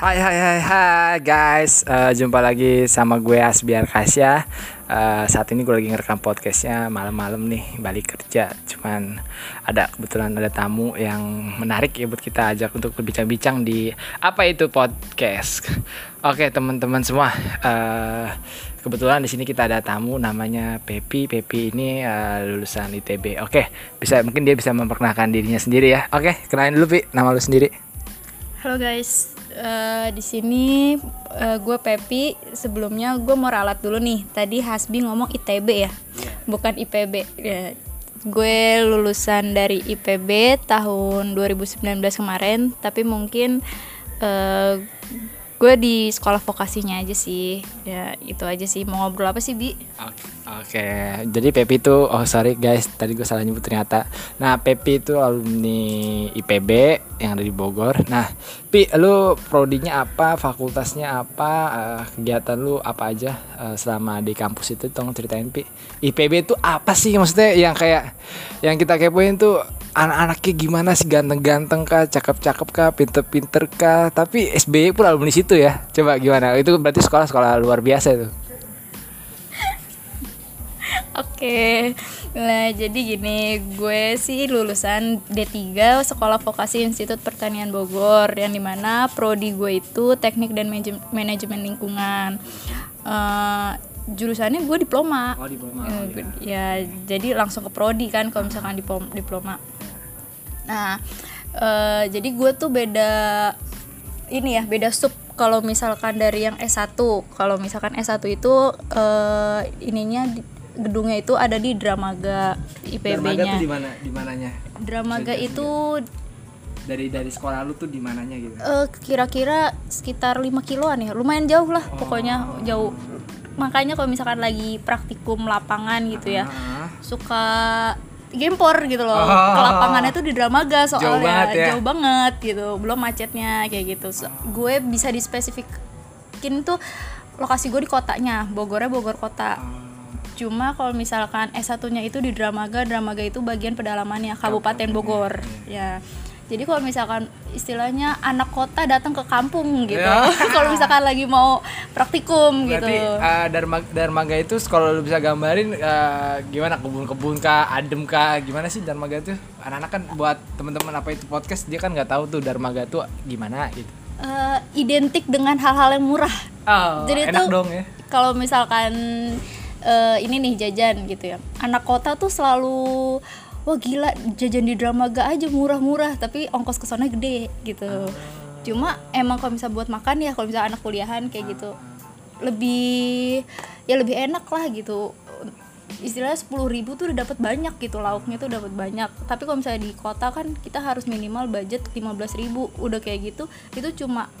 Hai hai hai hai guys Eh, Jumpa lagi sama gue Asbiar Kasya Eh, Saat ini gue lagi ngerekam podcastnya malam-malam nih Balik kerja Cuman ada kebetulan ada tamu yang menarik ya buat kita ajak untuk berbincang-bincang di Apa itu podcast Oke teman-teman semua eh, Kebetulan di sini kita ada tamu namanya Pepi. Pepi ini eh, lulusan ITB. Oke, bisa mungkin dia bisa memperkenalkan dirinya sendiri ya. Oke, kenalin dulu Pi, nama lu sendiri. Halo guys, Eh, di sini eh, gue Pepi. Sebelumnya gue mau ralat dulu nih. Tadi Hasbi ngomong ITB ya, bukan IPB. Ya, gue lulusan dari IPB tahun 2019 kemarin, tapi mungkin eh, gue di sekolah vokasinya aja sih. Ya itu aja sih. Mau ngobrol apa sih Bi? Oke, oke. jadi Pepi itu, oh sorry guys, tadi gue salah nyebut ternyata. Nah, Pepi itu alumni IPB yang ada di Bogor. Nah, Pi, lu prodinya apa, fakultasnya apa, eh, kegiatan lu apa aja eh, selama di kampus itu, tolong ceritain Pi. IPB itu apa sih maksudnya yang kayak yang kita kepoin tuh anak-anaknya gimana sih ganteng-ganteng kah, cakep-cakep kah, pinter-pinter kah? Tapi SBY pun alumni situ ya. Coba gimana? Itu berarti sekolah-sekolah luar biasa itu. Oke, nah jadi gini, gue sih lulusan D3 Sekolah Vokasi Institut Pertanian Bogor Yang di mana prodi gue itu Teknik dan Manaj- Manajemen Lingkungan Eh, Jurusannya gue diploma Oh, diploma. Eh, ya jadi langsung ke prodi kan kalau misalkan diplom- diploma Nah, eh, jadi gue tuh beda ini ya, beda sub kalau misalkan dari yang S1. Kalau misalkan S1 itu eh, ininya di- gedungnya itu ada di Dramaga IPB-nya. mana? Di mananya? Dramaga itu Dari dari sekolah lu tuh di mananya gitu? eh, kira-kira sekitar 5 kiloan ya. Lumayan jauh lah pokoknya jauh. Makanya kalau misalkan lagi praktikum lapangan gitu ya. Ah, suka gempor gitu loh. Oh. ke lapangannya tuh di Dramaga soalnya. Jauh banget ya? jauh banget gitu. Belum macetnya kayak gitu. So, gue bisa dispesifikin tuh lokasi gue di kotanya. Bogornya Bogor kota. Cuma kalau misalkan S1-nya itu di Dramaga Dramaga itu bagian pedalamannya Kabupaten Bogor. ya jadi kalau misalkan istilahnya anak kota datang ke kampung gitu Ya. kalau misalkan lagi mau praktikum Berarti gitu eh, Dharma, Dharmaga itu kalau lu bisa gambarin eh, gimana kebun-kebun kah, adem kah, gimana sih Dharmaga tuh? Anak-anak kan buat teman-teman apa itu podcast dia kan nggak tahu tuh Dharmaga tuh gimana gitu. Eh, identik dengan hal-hal yang murah Oh, Jadi enak tuh- dong ya. kalau misalkan eh, ini nih jajan gitu ya anak kota tuh selalu wah gila jajan di Dramaga aja murah-murah tapi ongkos ke sana gede gitu. Cuma emang kalau bisa buat makan ya kalau bisa anak kuliahan kayak gitu lebih ya lebih enak lah gitu. Istilahnya sepuluh ribu tuh udah dapat banyak gitu lauknya tuh dapat banyak. Tapi kalau misalnya di kota kan kita harus minimal budget 15.000 ribu udah kayak gitu itu cuma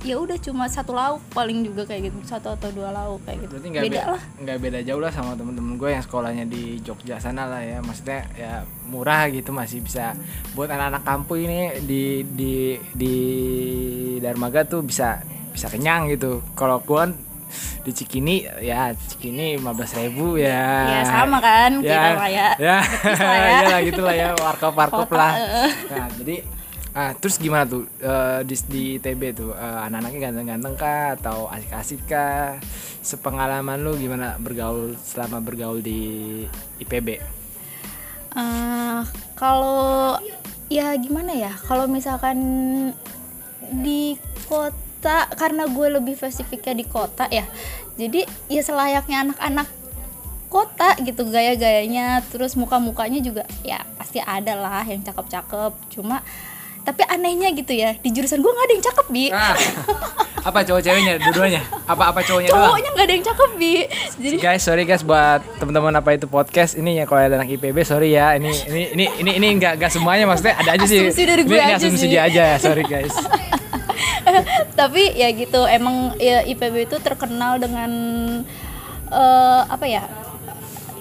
ya udah cuma satu lauk paling juga kayak gitu satu atau dua lauk kayak gitu Berarti nggak beda beda, lah nggak beda jauh lah sama temen-temen gue yang sekolahnya di Jogja sana lah ya. Maksudnya ya murah gitu masih bisa buat anak-anak kampung ini di di di Darmaga tuh bisa bisa kenyang gitu. Kalau gue kan di Cikini ya Cikini 15.000 ribu ya. ya sama kan kita lah ya Ya, ya. ya lah gitu lah ya warkop warkop lah. eh. Nah jadi ah, terus gimana tuh eh, di di ITB tuh eh, anak-anaknya ganteng-ganteng kah atau asik-asik kah? Sepengalaman lu gimana bergaul selama bergaul di IPB? Eh, kalau ya gimana ya kalau misalkan di kota karena gue lebih spesifiknya di kota ya jadi ya selayaknya anak-anak kota gitu gaya-gayanya terus muka-mukanya juga ya pasti ada lah yang cakep-cakep cuma tapi anehnya gitu ya di jurusan gue nggak ada yang cakep bi Ah, apa cowok ceweknya dua-duanya? Apa apa cowoknya cowoknya nggak ada yang cakep bi jadi Guys, sorry guys buat teman-teman apa itu podcast ini ya kalau ada anak IPB sorry ya. Ini ini ini ini ini enggak enggak semuanya maksudnya ada aja sih. Asumsi dari gue ini, ini aja asumsi sih. dia aja, sorry guys. tapi ya gitu emang ya IPB itu terkenal dengan eh, apa ya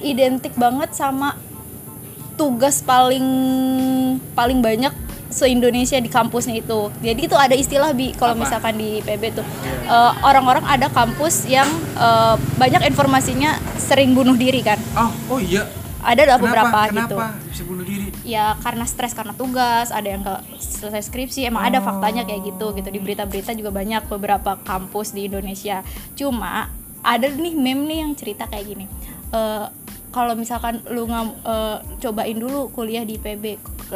identik banget sama tugas paling paling banyak se Indonesia di kampusnya itu. Jadi itu ada istilah bi kalau misalkan di IPB tuh. Eh, orang-orang ada kampus yang eh, banyak informasinya sering bunuh diri kan? Oh, oh iya. ada lah Kenapa? beberapa Kenapa gitu bisa bunuh diri? ya karena stres karena tugas ada yang nggak selesai skripsi emang ada faktanya kayak gitu gitu. Di berita-berita juga banyak beberapa kampus di Indonesia. Cuma ada nih meme nih yang cerita kayak gini. Eh, kalau misalkan lu nggak eh, cobain dulu kuliah di IPB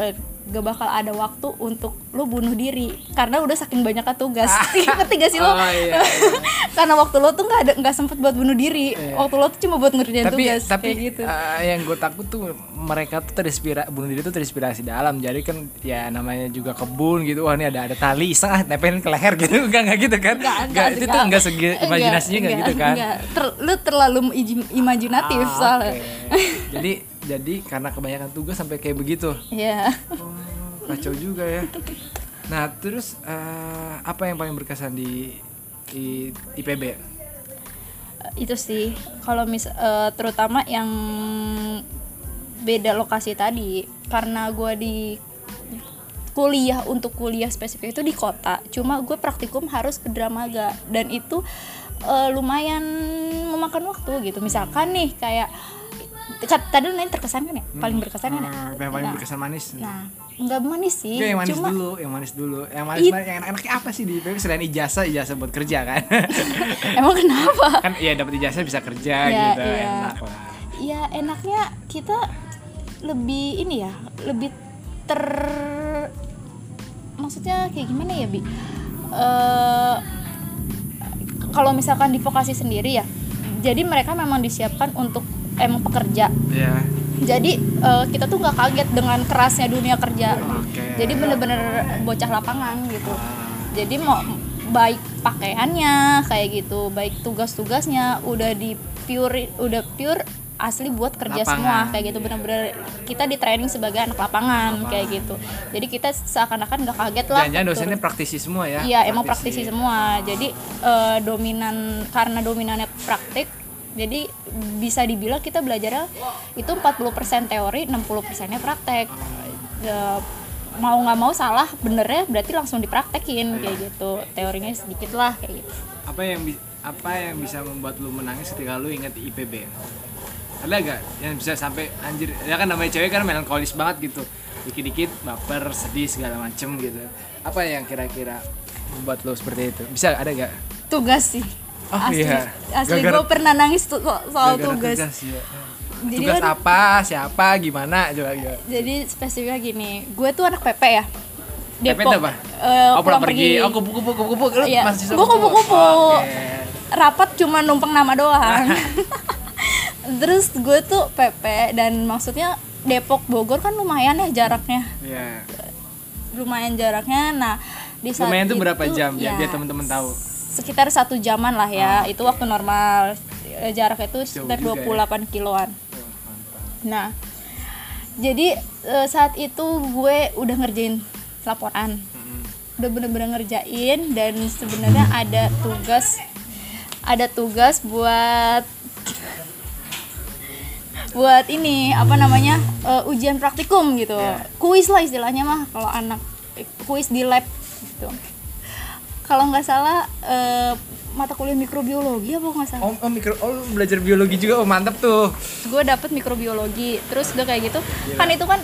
eh, gak bakal ada waktu untuk lu bunuh diri. Karena udah saking banyaknya tugas. Ngerti gak sih lo Oh, iya, iya. karena waktu lo tuh nggak ada nggak sempet buat bunuh diri. Waktu lo tuh cuma buat ngerjain tapi tugas tapi kayak gitu. eh, yang gue takut tuh mereka tuh terinspirasi bunuh diri tuh terinspirasi dalam. Jadi kan ya namanya juga kebun gitu. Wah ini ada ada tali iseng ah nepelin ke leher gitu. Enggak enggak gitu kan? Enggak, Enggak, itu tuh enggak. segi imajinasinya enggak, gitu kan? enggak. Ter- lu terlalu imajinatif Ah, soalnya. oke. jadi jadi karena kebanyakan tugas sampai kayak begitu. Iya. oh, kacau juga ya. Nah terus eh, apa yang paling berkesan di, di IPB Itu sih. Kalau mis eh, terutama yang beda lokasi tadi karena gua di kuliah untuk kuliah spesifik itu di kota. Cuma gue praktikum harus ke Dramaga. Dan itu eh, lumayan memakan waktu gitu. Misalkan nih kayak tadi lu nanya terkesan kan ya paling berkesan kan ya? Ah, yang paling berkesan manis Nah, nggak manis sih. Oke, yang manis cuma dulu, yang manis dulu. Yang manis, It- manis yang enak-enaknya apa sih di IPB selain ijazah, ijazah buat kerja kan? emang kenapa? kan iya dapat ijazah bisa kerja Iya, gitu, iya. enak lah. Ya enaknya kita lebih ini ya, lebih ter maksudnya kayak gimana ya, Bi? Eh kalau misalkan di vokasi sendiri ya. Jadi mereka memang disiapkan untuk emang pekerja. Iya. Jadi eh, kita tuh nggak kaget dengan kerasnya dunia kerja. Oke. Jadi bener-bener bocah lapangan gitu. Ah, jadi mau baik pakaiannya kayak gitu baik tugas-tugasnya udah di pure udah pure asli buat kerja Lapangan, semua kayak gitu iya. bener-bener kita di training sebagai anak lapangan kayak gitu jadi kita seakan-akan nggak kaget lah Jangan-jangan turun- dosennya praktisi semua ya? Iya emang praktisi semua. Jadi eh, dominan karena dominannya praktik, jadi bisa dibilang kita belajarnya itu 40% teori, 60%-nya praktek. Eh, mau nggak mau salah benernya berarti langsung dipraktekin kayak gitu. Teorinya sedikit lah kayak gitu. Apa yang apa yang bisa membuat lu menangis ketika lu ingat IPB? Ada gak yang bisa sampai anjir? Ya kan namanya cewek kan melankolis banget gitu. Dikit-dikit baper, sedih segala macem gitu. Apa yang kira-kira membuat lu seperti itu? Bisa ada gak? Tugas sih. Oh, asli, iya. asli gue pernah nangis tuh so- soal Gara-gara tugas. ya. Jadi tugas kan- apa? Siapa? Gimana? Coba coba. Jadi spesifiknya gini, gue tuh anak PP ya. PP itu apa? eh, oh, pulang pergi. Oh, kupu-kupu, kupu-kupu. Lu Iya. mahasiswa Gua kupu-kupu. Oh, Oke. rapat cuma numpang nama doang terus gue tuh PP dan maksudnya Depok Bogor kan lumayan ya jaraknya Iya. lumayan jaraknya nah di saat Lumayan tuh itu, berapa jam? ya, Biar, biar teman-teman tahu. Sekitar satu jaman lah ya. Ah, itu waktu normal Eh, jaraknya itu sekitar juga ya. 28 kiloan. Oh, nah jadi eh, saat itu gue udah ngerjain laporan. Udah bener-bener ngerjain dan sebenarnya ada tugas ada tugas buat buat ini apa namanya eh, ujian praktikum gitu. Iya. kuis lah istilahnya mah kalau anak kuis di lab gitu kalau nggak salah eh, mata kuliah mikrobiologi apa nggak salah? Oh, oh, mikro, oh belajar biologi juga, oh mantap tuh. gue dapet mikrobiologi. Terus udah kayak gitu. Kan itu kan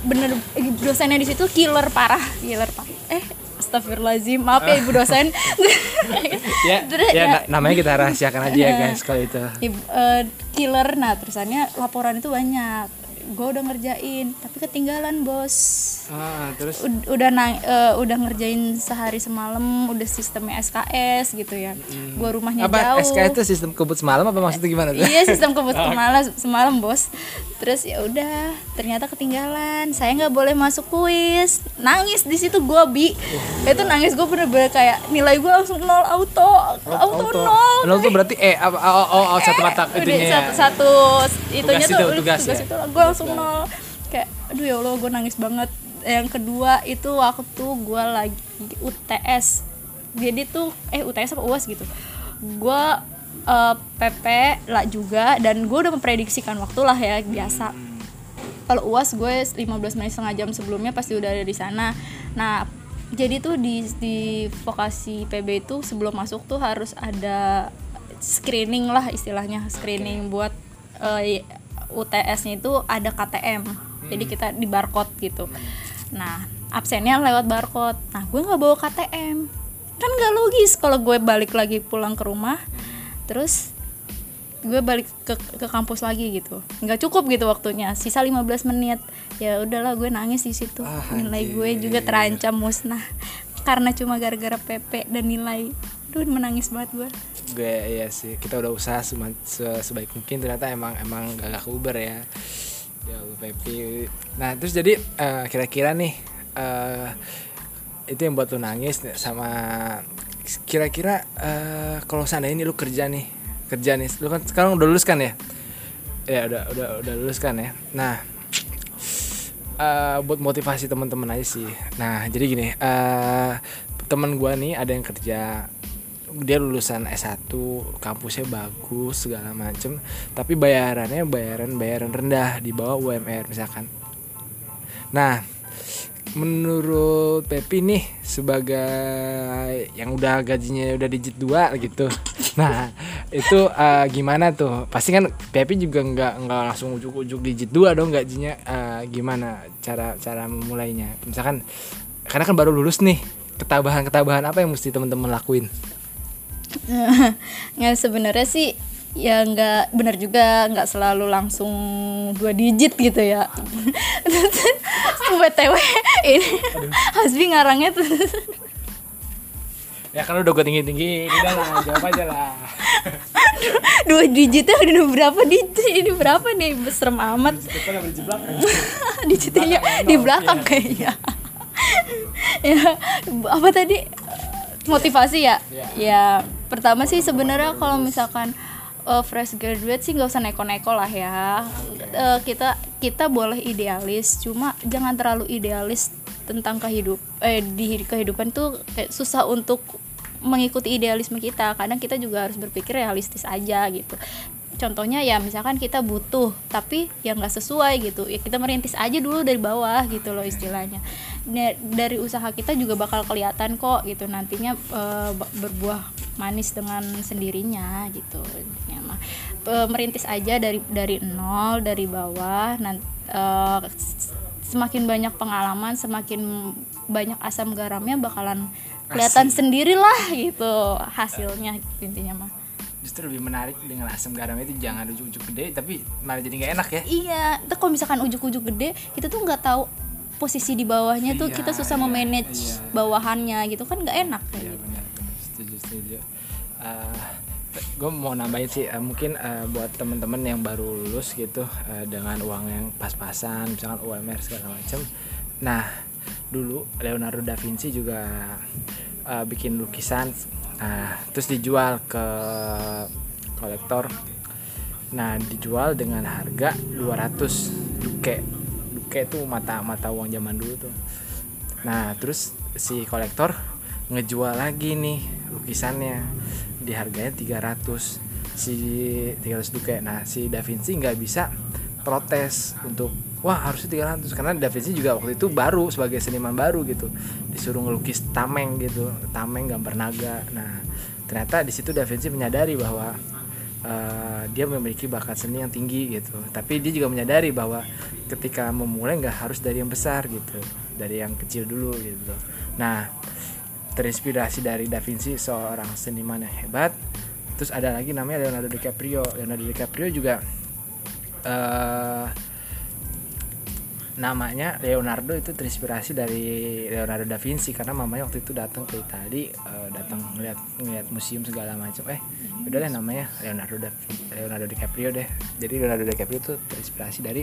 bener dosennya di situ killer parah. Killer parah. Eh Astagfirullahaladzim. Maaf ya ibu dosen. Ya, Terus ya, ya- na- namanya kita rahasiakan aja ya guys kalau itu. Ibu- eh, killer. Nah terusannya laporan itu banyak gue udah ngerjain tapi ketinggalan bos. Ah, terus? Ud- udah nang eh, udah ngerjain sehari semalam udah sistemnya SKS gitu ya. Gue rumahnya apa jauh. SK itu sistem kebut semalam apa maksudnya gimana tuh? iya sistem kebut semalam semalam bos. Terus ya udah ternyata ketinggalan. Saya nggak boleh masuk kuis. Nangis di situ gue bi. Itu nangis gue bener-bener kayak nilai gue langsung nol auto. Auto, nol Nol tuh berarti eh oh, oh, oh, satu mata itunya. satu, satu itunya Tugas tuh itu, tugas ya? itu gue langsung nol. Kayak aduh ya allah gue nangis banget. Yang kedua itu waktu gue lagi UTS jadi tuh eh UTS apa UAS gitu. Gue eh, PP lah juga dan gue udah memprediksikan waktu lah ya biasa. Kalau uas gue 15 menit setengah jam sebelumnya pasti udah ada di sana. Nah jadi tuh di di vokasi PB itu sebelum masuk tuh harus ada screening lah istilahnya. Screening buat eh, UTS-nya itu ada KTM jadi kita di barcode gitu. Nah absennya lewat barcode. Nah gue nggak bawa KTM kan nggak logis kalau gue balik lagi pulang ke rumah. Terus gue balik ke ke kampus lagi gitu. Nggak cukup gitu waktunya. Sisa 15 menit. Ya udahlah gue nangis di situ. Ah, nilai gue juga terancam musnah. Karena cuma gara-gara PP dan nilai. Duh menangis banget gue gue ya sih kita udah usaha sema- se- sebaik mungkin. Ternyata emang emang gak ke Uber ya. Ya Pepi nah terus jadi eh, kira-kira nih eh, itu yang buat lu nangis sama kira-kira eh, kalau seandainya ini lu kerja nih kerja nih lu kan sekarang udah lulus kan ya? Ya udah udah udah lulus kan ya? Nah eh, buat motivasi teman-teman aja sih. Nah jadi gini eh teman gua nih ada yang kerja dia lulusan S1 kampusnya bagus segala macem. Tapi bayarannya bayaran bayaran rendah di bawah UMR misalkan. Nah menurut Pepi nih sebagai yang udah gajinya udah digit dua gitu. Nah itu eh, gimana tuh? Pasti kan Pepi juga nggak nggak langsung ujuk-ujuk digit dua dong gajinya. Eh, gimana cara cara memulainya? Misalkan karena kan baru lulus nih ketabahan-ketabahan apa yang mesti teman-teman lakuin nggak sebenarnya sih ya nggak benar juga nggak selalu langsung dua digit gitu ya. Btw ini Hasbi ngarangnya tuh. Ya kan udah gue tinggi-tinggi, udah lah, jawab aja lah. dua digitnya udah berapa digit? Ini berapa nih? Serem amat. Digitnya di belakang kayaknya. Ya apa tadi? Motivasi ya? Iya. ya pertama sih sebenarnya kalau misalkan uh, fresh graduate sih nggak usah neko-neko lah ya. Eh, kita kita boleh idealis cuma jangan terlalu idealis tentang kehidup eh di kehidupan tuh kayak susah untuk mengikuti idealisme kita. Kadang kita juga harus berpikir realistis aja gitu. Contohnya ya misalkan kita butuh tapi yang nggak sesuai gitu ya kita merintis aja dulu dari bawah gitu loh istilahnya. Da- dari usaha kita juga bakal kelihatan kok gitu nantinya ba- berbuah manis dengan sendirinya gitu intinya mah Eh, merintis aja dari dari nol dari bawah nanti semakin banyak pengalaman semakin banyak asam garamnya bakalan kelihatan sendirilah gitu hasilnya intinya mah Justru lebih menarik dengan asam garam itu jangan ujuk-ujuk gede, tapi malah jadi nggak enak ya. Iya, itu kalau misalkan ujuk-ujuk gede, kita tuh nggak tahu posisi di bawahnya tuh Iya, kita susah iya, memanage iya. bawahannya gitu kan nggak enak kayak Iya gitu. Setuju setuju. gue mau nambahin sih, eh, mungkin eh, buat temen-temen yang baru lulus gitu eh, dengan uang yang pas-pasan, misalkan UMR segala macam. Nah, dulu Leonardo da Vinci juga eh, bikin lukisan, nah, terus dijual ke kolektor. Nah, dijual dengan harga 200 duke. Duke itu mata mata uang zaman dulu tuh. Nah, terus si kolektor ngejual lagi nih lukisannya di harganya 300 si 300 duke. Nah, si Da Vinci nggak bisa protes untuk wah harusnya 300 karena Da Vinci juga waktu itu baru sebagai seniman baru gitu. Disuruh ngelukis tameng gitu, tameng gambar naga. Nah, ternyata di situ Da Vinci menyadari bahwa eh, dia memiliki bakat seni yang tinggi gitu. Tapi dia juga menyadari bahwa ketika memulai nggak harus dari yang besar gitu, dari yang kecil dulu gitu. Nah, terinspirasi dari Da Vinci seorang seniman yang hebat. Terus ada lagi namanya Leonardo DiCaprio. Leonardo DiCaprio juga eh namanya Leonardo itu terinspirasi dari Leonardo da Vinci karena mamanya waktu itu datang ke Itali eh, datang ngeliat ngeliat museum segala macam. Eh udah deh namanya Leonardo da Leonardo DiCaprio deh. Jadi Leonardo DiCaprio itu terinspirasi dari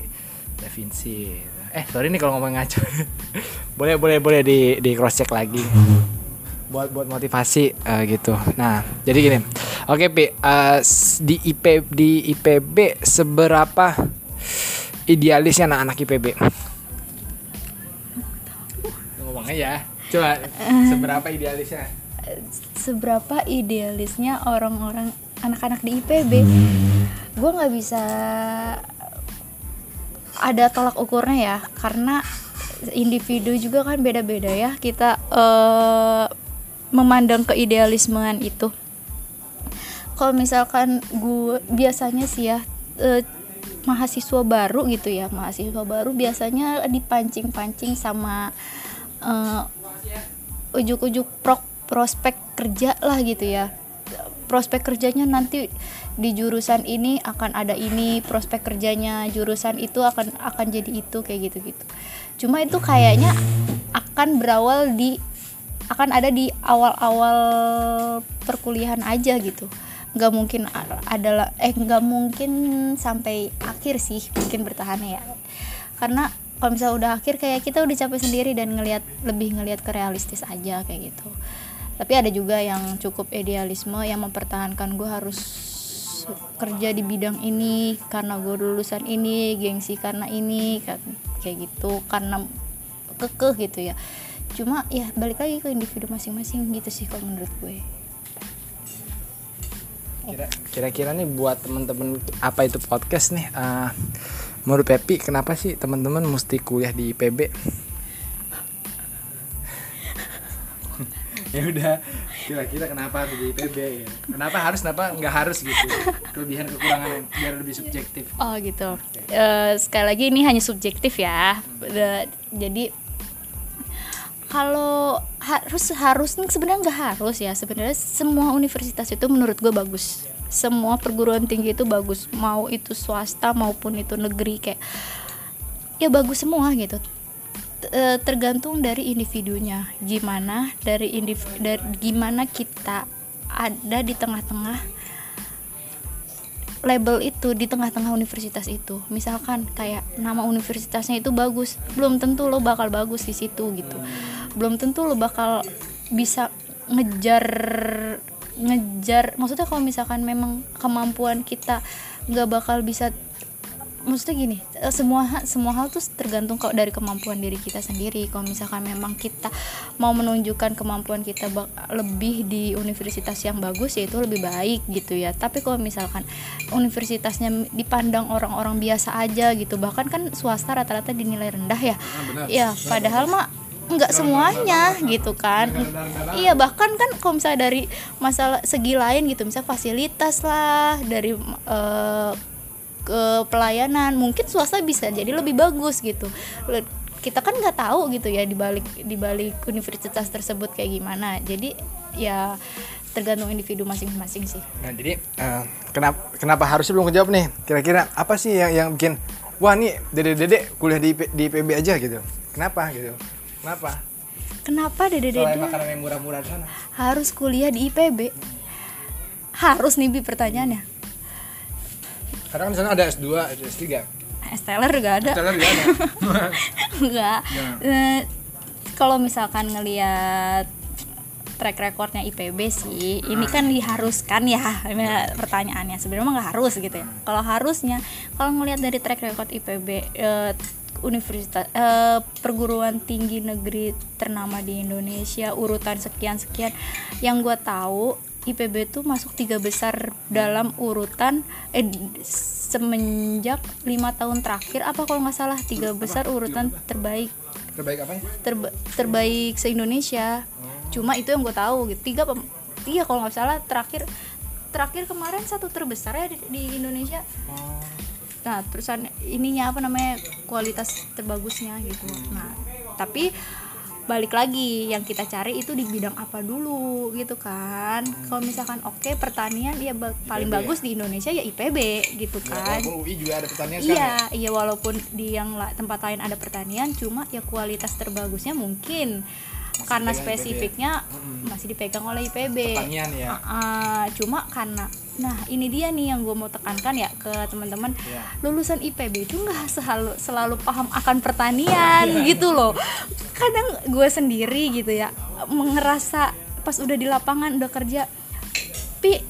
Da Vinci. Eh sorry nih kalau ngomong ngaco. Boleh boleh boleh di di cross check lagi buat buat motivasi eh, gitu. Nah jadi gini. Oke pi eh, s- di IP di IPB seberapa idealisnya anak-anak IPB ngomong aja. Coba seberapa idealisnya? Seberapa idealisnya orang-orang anak-anak di IPB? Gue nggak bisa ada tolak ukurnya ya, karena individu juga kan beda-beda ya. Kita eh, memandang keidealismean itu. Kalau misalkan gue biasanya sih ya eh, mahasiswa baru gitu ya mahasiswa baru biasanya dipancing-pancing sama eh, ujuk-ujuk pro prospek kerja lah gitu ya prospek kerjanya nanti di jurusan ini akan ada ini prospek kerjanya jurusan itu akan akan jadi itu kayak gitu gitu cuma itu kayaknya akan berawal di akan ada di awal-awal perkuliahan aja gitu. Nggak mungkin adalah eh nggak mungkin sampai akhir sih mungkin bertahannya ya. Karena kalau misalnya udah akhir kayak kita udah capek sendiri dan ngelihat lebih ngelihat ke realistis aja kayak gitu. Tapi ada juga yang cukup idealisme yang mempertahankan gue harus kerja di bidang ini karena gue lulusan ini gengsi karena ini kan kayak gitu. Karena kekeh gitu ya cuma ya balik lagi ke individu masing-masing gitu sih kalau menurut gue Kira- Kira-kira nih buat temen-temen apa itu podcast nih? eh, menurut Pepi, kenapa sih teman-teman mesti kuliah di IPB? ya udah, kira-kira kenapa harus di IPB ya? Kenapa harus, kenapa nggak harus gitu? Kelebihan kekurangan biar lebih subjektif. Oh gitu. Eh, sekali lagi ini hanya subjektif ya. Udah, Jadi kalau harus harus sebenarnya nggak harus ya. Sebenarnya semua universitas itu menurut gue bagus. Semua perguruan tinggi itu bagus. Mau itu swasta maupun itu negeri kayak ya bagus semua gitu. Eh, tergantung dari individunya. Gimana dari indiv dari gimana kita ada di tengah-tengah label itu di tengah-tengah universitas itu misalkan kayak nama universitasnya itu bagus belum tentu lo bakal bagus di situ gitu belum tentu lo bakal bisa ngejar ngejar. Maksudnya kalau misalkan memang kemampuan kita nggak bakal bisa maksudnya gini eh, semua semua hal tuh tergantung kok dari kemampuan diri kita sendiri. Kalau misalkan memang kita mau menunjukkan kemampuan kita lebih di universitas yang bagus ya itu lebih baik gitu ya. Tapi kalau misalkan universitasnya dipandang orang-orang biasa aja gitu bahkan kan swasta rata-rata dinilai rendah ya. Ya padahal mah nggak semuanya gitu kan iya bahkan kan kalau misalnya dari masalah segi lain gitu misalnya fasilitas lah dari eh, ke pelayanan mungkin swasta bisa jadi lebih bagus gitu kita kan nggak tahu gitu ya di balik di balik universitas tersebut kayak gimana jadi ya tergantung individu masing-masing sih Nah, jadi eh, kenapa kenapa harusnya belum kejawab nih? Kira-kira apa sih yang yang bikin wah nih dede-dede kuliah di di IPB aja gitu? Kenapa gitu? Kenapa? kenapa dede Selain dede makanan yang murah-murah di sana. harus kuliah di IPB harus nih Bi, pertanyaannya Karena kan di sana ada S2, ada S3. Esteller gak ada Setelah juga ada. enggak Eh, kalau misalkan ngelihat track recordnya IPB sih ini kan diharuskan ya pertanyaannya sebenarnya nggak harus gitu ya kalau harusnya kalau ngelihat dari track record IPB eh, universitas eh, perguruan tinggi negeri ternama di Indonesia urutan sekian sekian yang gue tahu IPB tuh masuk tiga besar dalam urutan eh semenjak lima tahun terakhir apa kalau nggak salah tiga besar urutan terbaik. Terbaik apa? Ya? terba- terbaik se Indonesia cuma itu yang gue tahu gitu. Tiga tiga kalau nggak salah terakhir terakhir kemarin satu terbesar ya di, di Indonesia nah terusan ininya apa namanya kualitas terbagusnya gitu. Nah tapi balik lagi yang kita cari itu di bidang apa dulu gitu kan. Kalau misalkan oke pertanian ya ba- paling bagus di Indonesia ya IPB gitu kan. Walaupun UI juga ada sekarang Iya, ya? iya walaupun di yang tempat lain ada pertanian, cuma ya kualitas terbagusnya mungkin karena spesifiknya masih dipegang oleh IPB. Pertanian ya. Ah, cuma karena, nah ini dia nih yang gue mau tekankan ya ke teman-teman, Iya. lulusan IPB itu nggak selalu selalu paham akan pertanian Iya. gitu loh. Kadang gue sendiri gitu ya, ngerasa pas udah di lapangan udah kerja, pi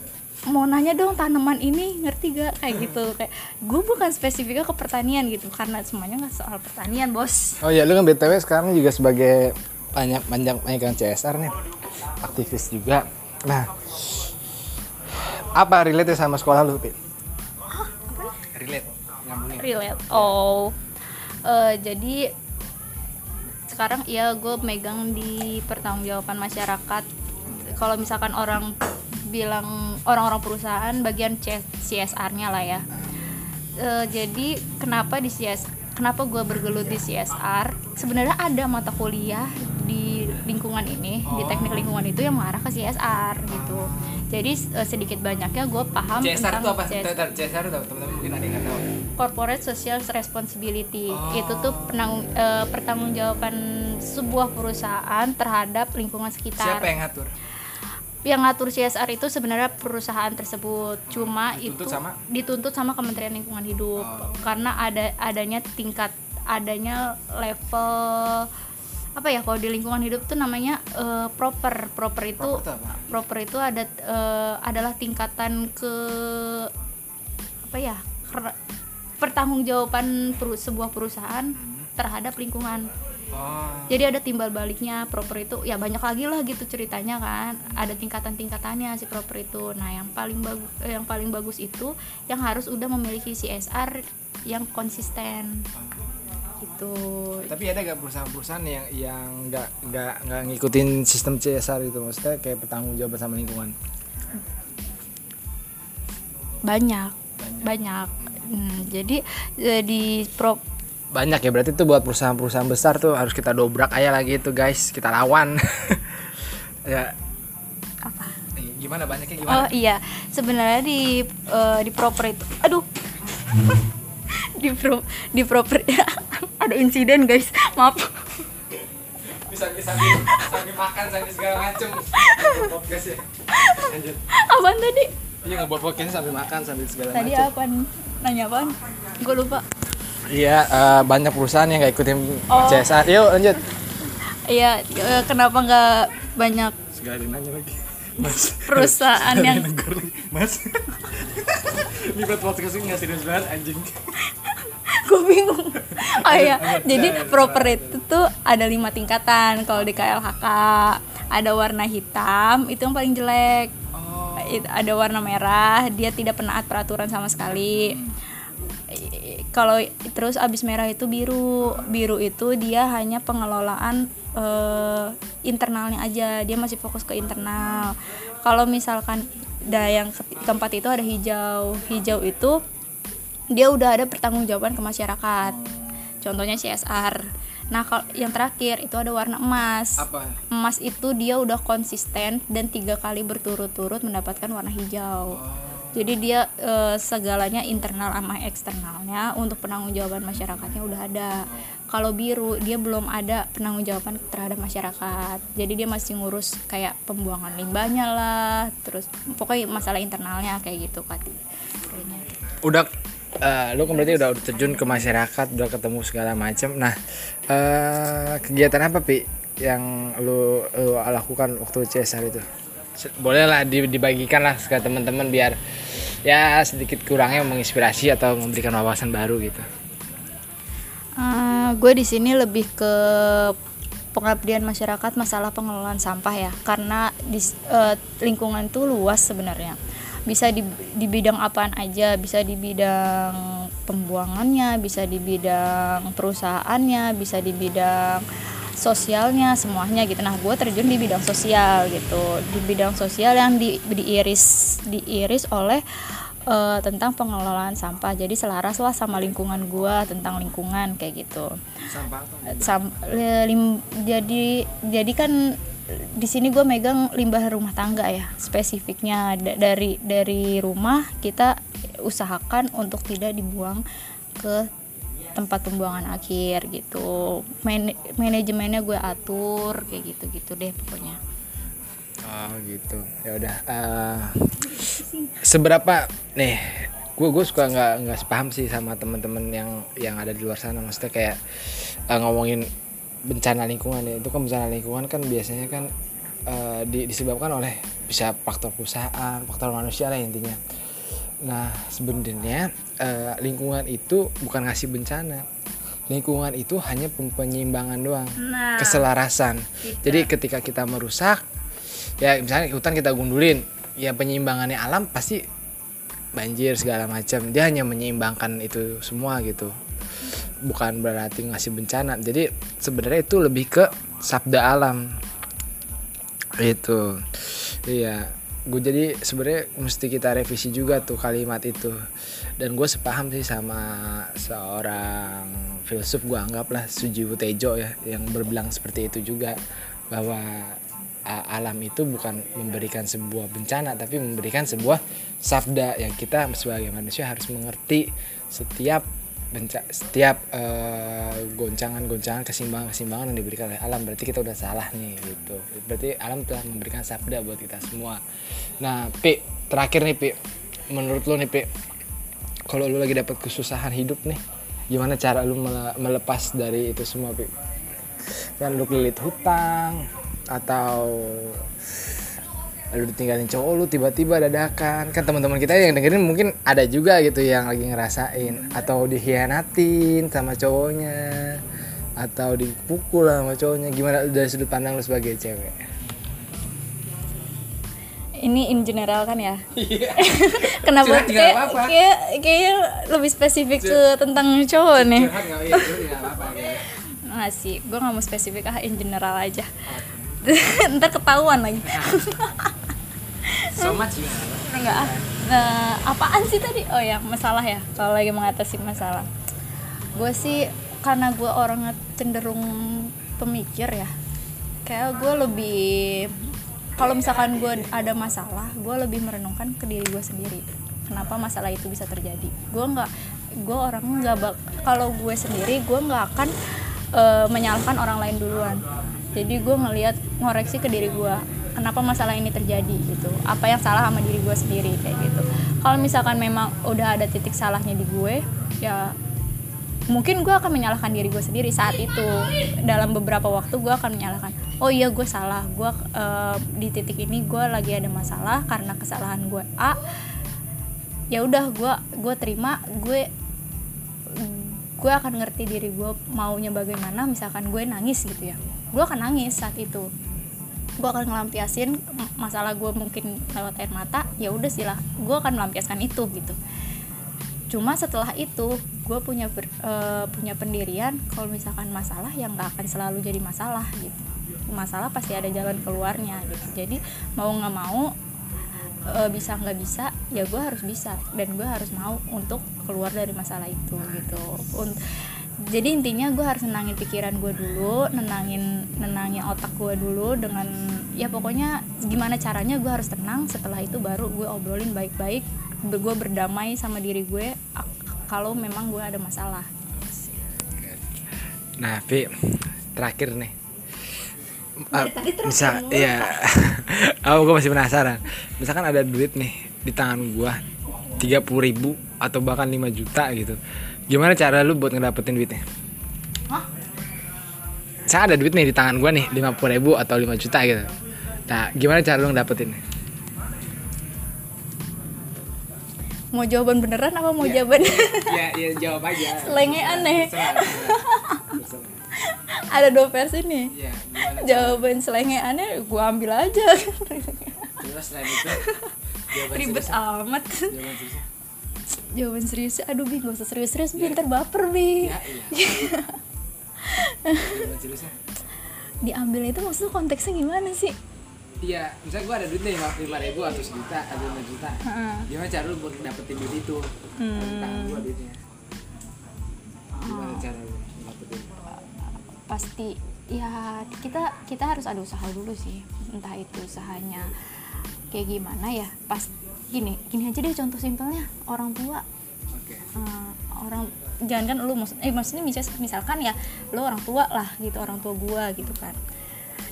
mau nanya dong tanaman ini ngerti gak kayak gitu kayak gue bukan spesifiknya ke pertanian gitu karena semuanya nggak soal pertanian bos Oh ya, lu kan BTW sekarang juga sebagai banyak banyak pemegang CSR nih. Aktivis juga. Nah, apa relate sama sekolah lu, Pi? Relate. Nyambungin. relate oh eh, jadi sekarang ya gue megang di pertanggungjawaban masyarakat kalau misalkan orang bilang orang-orang perusahaan bagian CSR-nya lah ya eh, jadi kenapa di CS kenapa gue bergelut di CSR sebenarnya ada mata kuliah di lingkungan ini di teknik lingkungan itu yang mengarah ke CSR gitu jadi eh, sedikit banyaknya gue paham CSR tentang itu apa? CSR. CSR itu teman-teman mungkin ada yang tahu. corporate social responsibility Oh. itu tuh penanggung eh, pertanggungjawaban sebuah perusahaan terhadap lingkungan sekitar Siapa yang ngatur? Yang ngatur CSR itu sebenarnya perusahaan tersebut. Cuma Dituntut itu sama? dituntut sama Kementerian Lingkungan Hidup. Karena ada adanya tingkat adanya level apa ya kalau di lingkungan hidup tuh namanya eh, proper. Proper itu Proper proper itu ada eh, adalah tingkatan ke apa ya pertanggungjawaban peru- sebuah perusahaan terhadap lingkungan Oh. jadi ada timbal baliknya proper itu ya banyak lagi lah gitu ceritanya kan. Ada tingkatan tingkatannya si proper itu. Nah yang paling bagus yang paling bagus itu yang harus udah memiliki CSR yang konsisten. Gitu. Tapi ada gak perusahaan-perusahaan yang yang nggak nggak nggak ngikutin sistem CSR itu? Maksudnya kayak bertanggung jawab sama lingkungan. banyak. Banyak. Hmm, jadi eh, di pro Banyak ya. Berarti itu buat perusahaan-perusahaan besar tuh harus kita dobrak aja lagi itu guys, kita lawan. ya. Apa? Gimana? Banyaknya gimana? oh iya. Sebenarnya di eh, di proper itu aduh. Di pro di proper ada insiden guys. Maaf. Bisa bisa sambil, sambil makan sambil segala macem. Podcast ya. Lanjut. apaan tadi? Iya ngebuat podcast sambil makan sambil segala tadi macem. apaan? Nanya apaan? Gue lupa Iya, eh, banyak perusahaan yang nggak ikutin Oh. CSR. Yuk lanjut. Iya, eh, kenapa nggak banyak Segala nanya lagi. Mas. perusahaan yang. Mas. Ini buat podcast ini nggak serius banget anjing. gue bingung. Oh iya, jadi proper itu tuh ada lima tingkatan. Kalau di KLHK ada warna hitam, itu yang paling jelek. Oh. Ada warna merah, dia tidak penaat peraturan sama sekali. I- Kalau terus abis merah itu biru, biru itu dia hanya pengelolaan eh, internalnya aja, dia masih fokus ke internal. Kalau misalkan da yang ke- keempat itu ada hijau, hijau itu dia udah ada pertanggungjawaban ke masyarakat. Contohnya CSR. Nah, kalau yang terakhir itu ada warna emas. Apa? Emas itu dia udah konsisten dan tiga kali berturut-turut mendapatkan warna hijau. Jadi dia eh, segalanya internal sama eksternalnya untuk penanggung-jawaban masyarakatnya udah ada. Kalau biru dia belum ada penanggung-jawaban terhadap masyarakat. Jadi dia masih ngurus kayak pembuangan limbahnya lah, terus pokoknya masalah internalnya kayak gitu. Kayaknya. Udah eh, lu kan berarti udah terjun ke masyarakat, udah ketemu segala macam. Nah, eh, kegiatan apa pi yang lu, lu lakukan waktu CSR itu? Se- Boleh lah di- dibagikan lah ke teman-teman biar ya sedikit kurangnya menginspirasi atau memberikan wawasan baru gitu. gue di sini lebih ke pengabdian masyarakat masalah pengelolaan sampah ya. Karena di eh, lingkungan itu luas sebenarnya. Bisa di, di bidang apaan aja. Bisa di bidang pembuangannya bisa di bidang perusahaannya bisa di bidang sosialnya semuanya gitu. Nah gue terjun di bidang sosial gitu. Di bidang sosial yang di, diiris diiris oleh eh, tentang pengelolaan sampah. Jadi selaras lah sama lingkungan gua tentang lingkungan kayak gitu. Sampah Sam, le- lim- jadi jadi kan di sini gue megang limbah rumah tangga ya spesifiknya. Da- dari dari rumah kita usahakan untuk tidak dibuang ke tempat pembuangan akhir gitu Man- manajemennya gue atur kayak gitu gitu deh pokoknya Oh gitu. Ya udah. eh, seberapa nih? Gue gue suka nggak nggak sepaham sih sama teman-teman yang yang ada di luar sana. Maksudnya kayak eh, ngomongin bencana lingkungan ya. Itu kan bencana lingkungan kan biasanya kan eh, di- disebabkan oleh bisa faktor perusahaan, faktor manusia lah intinya. Nah sebenarnya eh, lingkungan itu bukan ngasih bencana. Lingkungan itu hanya penyeimbangan doang, Nah. keselarasan. Jadi ketika kita merusak ya misalnya hutan kita gundulin ya penyeimbangannya alam pasti banjir segala macam. Dia hanya menyeimbangkan itu semua gitu. Bukan berarti ngasih bencana. Jadi sebenarnya itu lebih ke sabda alam. Itu. Iya gue jadi sebenarnya mesti kita revisi juga tuh kalimat itu. Dan gue sepaham sih sama seorang filsuf gue anggaplah Sujiwo Tejo ya yang berbilang seperti itu juga. Bahwa alam itu bukan memberikan sebuah bencana tapi memberikan sebuah sabda yang kita sebagai manusia harus mengerti setiap setiap eh, goncangan-goncangan keseimbangan-keseimbangan yang diberikan oleh alam berarti kita udah salah nih gitu. Berarti alam telah memberikan sabda buat kita semua. Nah pi terakhir nih pi menurut lo nih pi kalau lu lagi dapat kesusahan hidup nih gimana cara mele- melepas dari itu semua pi kan lu kelilit hutang atau lu ditinggalin cowok lu tiba-tiba dadakan. Kan teman-teman kita yang dengerin mungkin ada juga gitu yang lagi ngerasain. Atau dihianatin sama cowoknya. Atau dipukul sama cowoknya. Gimana dari sudut pandang lu sebagai cewek? Ini in general kan ya? Kenapa? Curhat juga kayak apa-apa. kayak kayaknya lebih spesifik ke tentang cowok nih. Nggak? Sih gue nggak mau spesifik ah in general aja. Ntar ketahuan lagi so much ya. Enggak ah Nah, apaan sih tadi? Oh ya masalah ya kalau lagi mengatasi masalah. Gue sih karena gue orangnya cenderung pemikir ya kayak gue lebih kalau misalkan gue ada masalah gue lebih merenungkan ke diri gue sendiri. Kenapa masalah itu bisa terjadi? Gue nggak gue orangnya nggak bak kalau gue sendiri gue nggak akan eh, menyalahkan orang lain duluan. Jadi gue ngelihat ngoreksi ke diri gue kenapa masalah ini terjadi gitu. Apa yang salah sama diri gue sendiri kayak gitu. Kalau misalkan memang udah ada titik salahnya di gue ya mungkin gue akan menyalahkan diri gue sendiri saat itu. Dalam beberapa waktu gue akan menyalahkan oh iya gue salah. Gue eh, di titik ini gue lagi ada masalah karena kesalahan gue A. Ya udah gue gue terima. Gue gue akan ngerti diri gue maunya bagaimana. Misalkan gue nangis gitu ya gue akan nangis saat itu gue akan ngelampiasin masalah gue mungkin lewat air mata ya udah sih lah gue akan melampiaskan itu gitu. Cuma setelah itu gue punya ber- eh, punya pendirian kalau misalkan masalah yang nggak akan selalu jadi masalah gitu. Masalah pasti ada jalan keluarnya gitu. Jadi mau nggak mau eh, bisa nggak bisa ya gue harus bisa dan gue harus mau untuk keluar dari masalah itu gitu. Un- jadi intinya gue harus nenangin pikiran gue dulu nenangin nenangin otak gue dulu dengan ya pokoknya gimana caranya gue harus tenang setelah itu baru gue obrolin baik-baik gue berdamai sama diri gue kalau memang gue ada masalah Nah, Pi, terakhir nih. Ah, tadi terakhir bisa, iya. oh, gue masih penasaran. Misalkan ada duit nih di tangan gua 30 ribu atau bahkan 5 juta gitu. Gimana cara lu buat ngedapetin duitnya? Hah? Saya ada duit nih di tangan gua nih 50 ribu atau 5 juta gitu. Nah, gimana cara lu ngedapetin? mau jawaban beneran apa mau jawaban ya, ya jawab aja. selengean nih ada dua versi nih gimana? jawaban selengeannya gue ambil aja Terus selain itu ribet amat Jawaban. Jawaban serius aduh bi gak usah serius-serius bi ntar baper bi Ya, iya. Seriusnya. diambil itu maksudnya konteksnya gimana sih Iya, misalnya gue ada duit nih lima ribu atau sejuta atau lima juta. Heeh. Gimana cara lu buat dapetin duit itu? Hmm. Tangan gue duitnya. Gimana cara lu dapetin? pasti ya kita kita harus ada usaha dulu sih entah itu usahanya kayak gimana ya pas gini gini aja deh contoh simpelnya orang tua. Oke. eh, orang jangan kan lu maksud eh maksudnya misal, misalkan ya lu orang tua lah gitu orang tua gua gitu kan.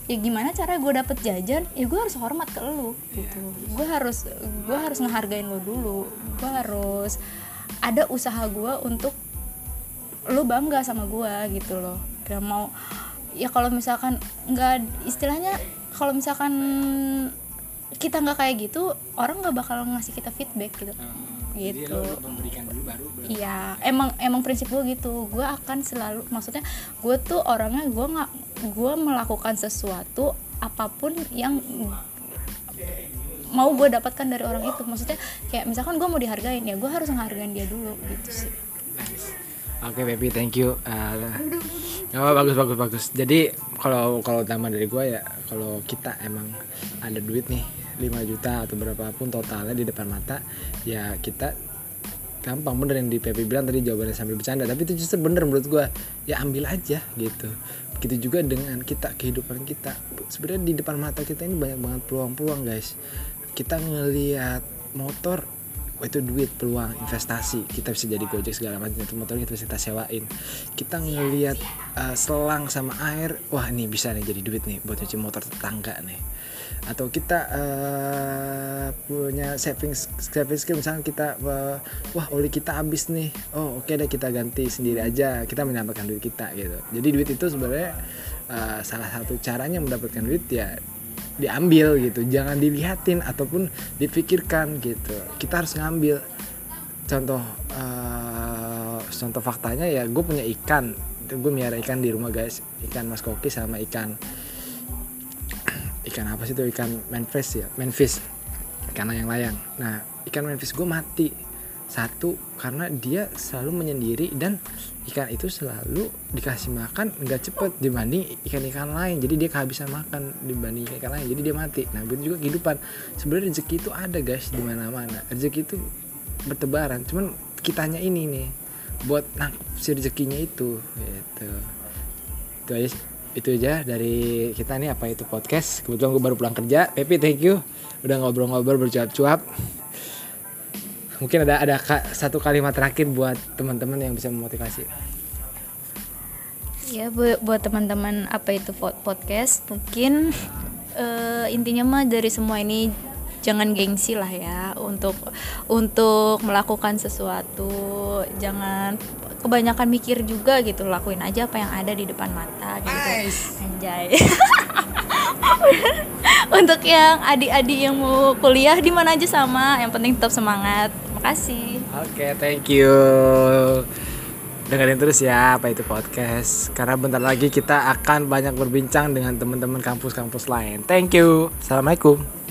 Ya gimana cara gue dapet jajan? Ya gue harus hormat ke lu gitu. Gue harus gue harus ngehargain lo dulu. Gue harus ada usaha gue untuk lu bangga sama gue gitu loh. Gak mau ya kalau misalkan nggak istilahnya kalau misalkan kita nggak kayak gitu orang nggak bakal ngasih kita feedback gitu Jadi gitu memberikan dulu baru. Iya, emang emang prinsip gue gitu. Gue akan selalu, maksudnya gue tuh orangnya gue nggak, gue melakukan sesuatu apa pun yang mau gue dapatkan dari orang itu. Maksudnya kayak misalkan gue mau dihargain ya, gue harus menghargain dia dulu gitu sih. Nice. Oke, baby, thank you. Uh, oh, bagus bagus bagus. Jadi kalau kalau utama dari gue ya kalau kita emang ada duit nih 5 juta atau berapapun totalnya di depan mata ya kita gampang. Bener yang di PP bilang tadi jawabannya sambil bercanda tapi itu justru bener menurut gue ya ambil aja gitu. Begitu juga dengan kita kehidupan kita. Sebenarnya di depan mata kita ini banyak banget peluang-peluang guys. Kita ngelihat motor wah itu duit peluang investasi. Kita bisa jadi gojek segala macam itu motor kita bisa kita sewain. Kita ngelihat uh, selang sama air wah ini bisa nih jadi duit nih buat nyuci motor tetangga nih atau kita uh, punya saving saving skill misalnya kita uh, wah oli kita habis nih. Oh oke okay deh kita ganti sendiri aja. Kita menyelamatkan duit kita gitu. Jadi duit itu sebenarnya uh, salah satu caranya mendapatkan duit ya diambil gitu. Jangan dilihatin ataupun dipikirkan gitu. Kita harus ngambil. Contoh uh, contoh faktanya ya gue punya ikan. Gue miara ikan di rumah guys. Ikan mas koki sama ikan ikan apa sih itu ikan manfish ya? Manfish. Ikan layang-layang nah ikan manfish gue mati. Satu karena dia selalu menyendiri dan ikan itu selalu dikasih makan nggak cepet dibanding ikan-ikan lain. Jadi dia kehabisan makan dibanding ikan lain. Jadi dia mati. Nah begitu juga kehidupan. Sebenarnya rezeki itu ada guys di mana-mana. Rezeki itu bertebaran. Cuman kitanya ini nih buat nangkep si rezekinya itu gitu. Itu aja itu aja dari kita nih apa itu podcast. Kebetulan gue baru pulang kerja. Pepi thank you. Udah ngobrol-ngobrol bercuap-cuap. Mungkin ada ada satu kalimat terakhir buat teman-teman yang bisa memotivasi. Ya buat buat teman-teman apa itu podcast mungkin uh, intinya mah dari semua ini jangan gengsi lah ya untuk untuk melakukan sesuatu jangan kebanyakan mikir juga gitu lakuin aja apa yang ada di depan mata gitu nice. anjay untuk yang adik-adik yang mau kuliah di mana aja sama yang penting tetap semangat kasih. Oke, okay, thank you. Dengerin terus ya apa itu podcast. Karena bentar lagi kita akan banyak berbincang dengan teman-teman kampus-kampus lain. Thank you. Assalamualaikum.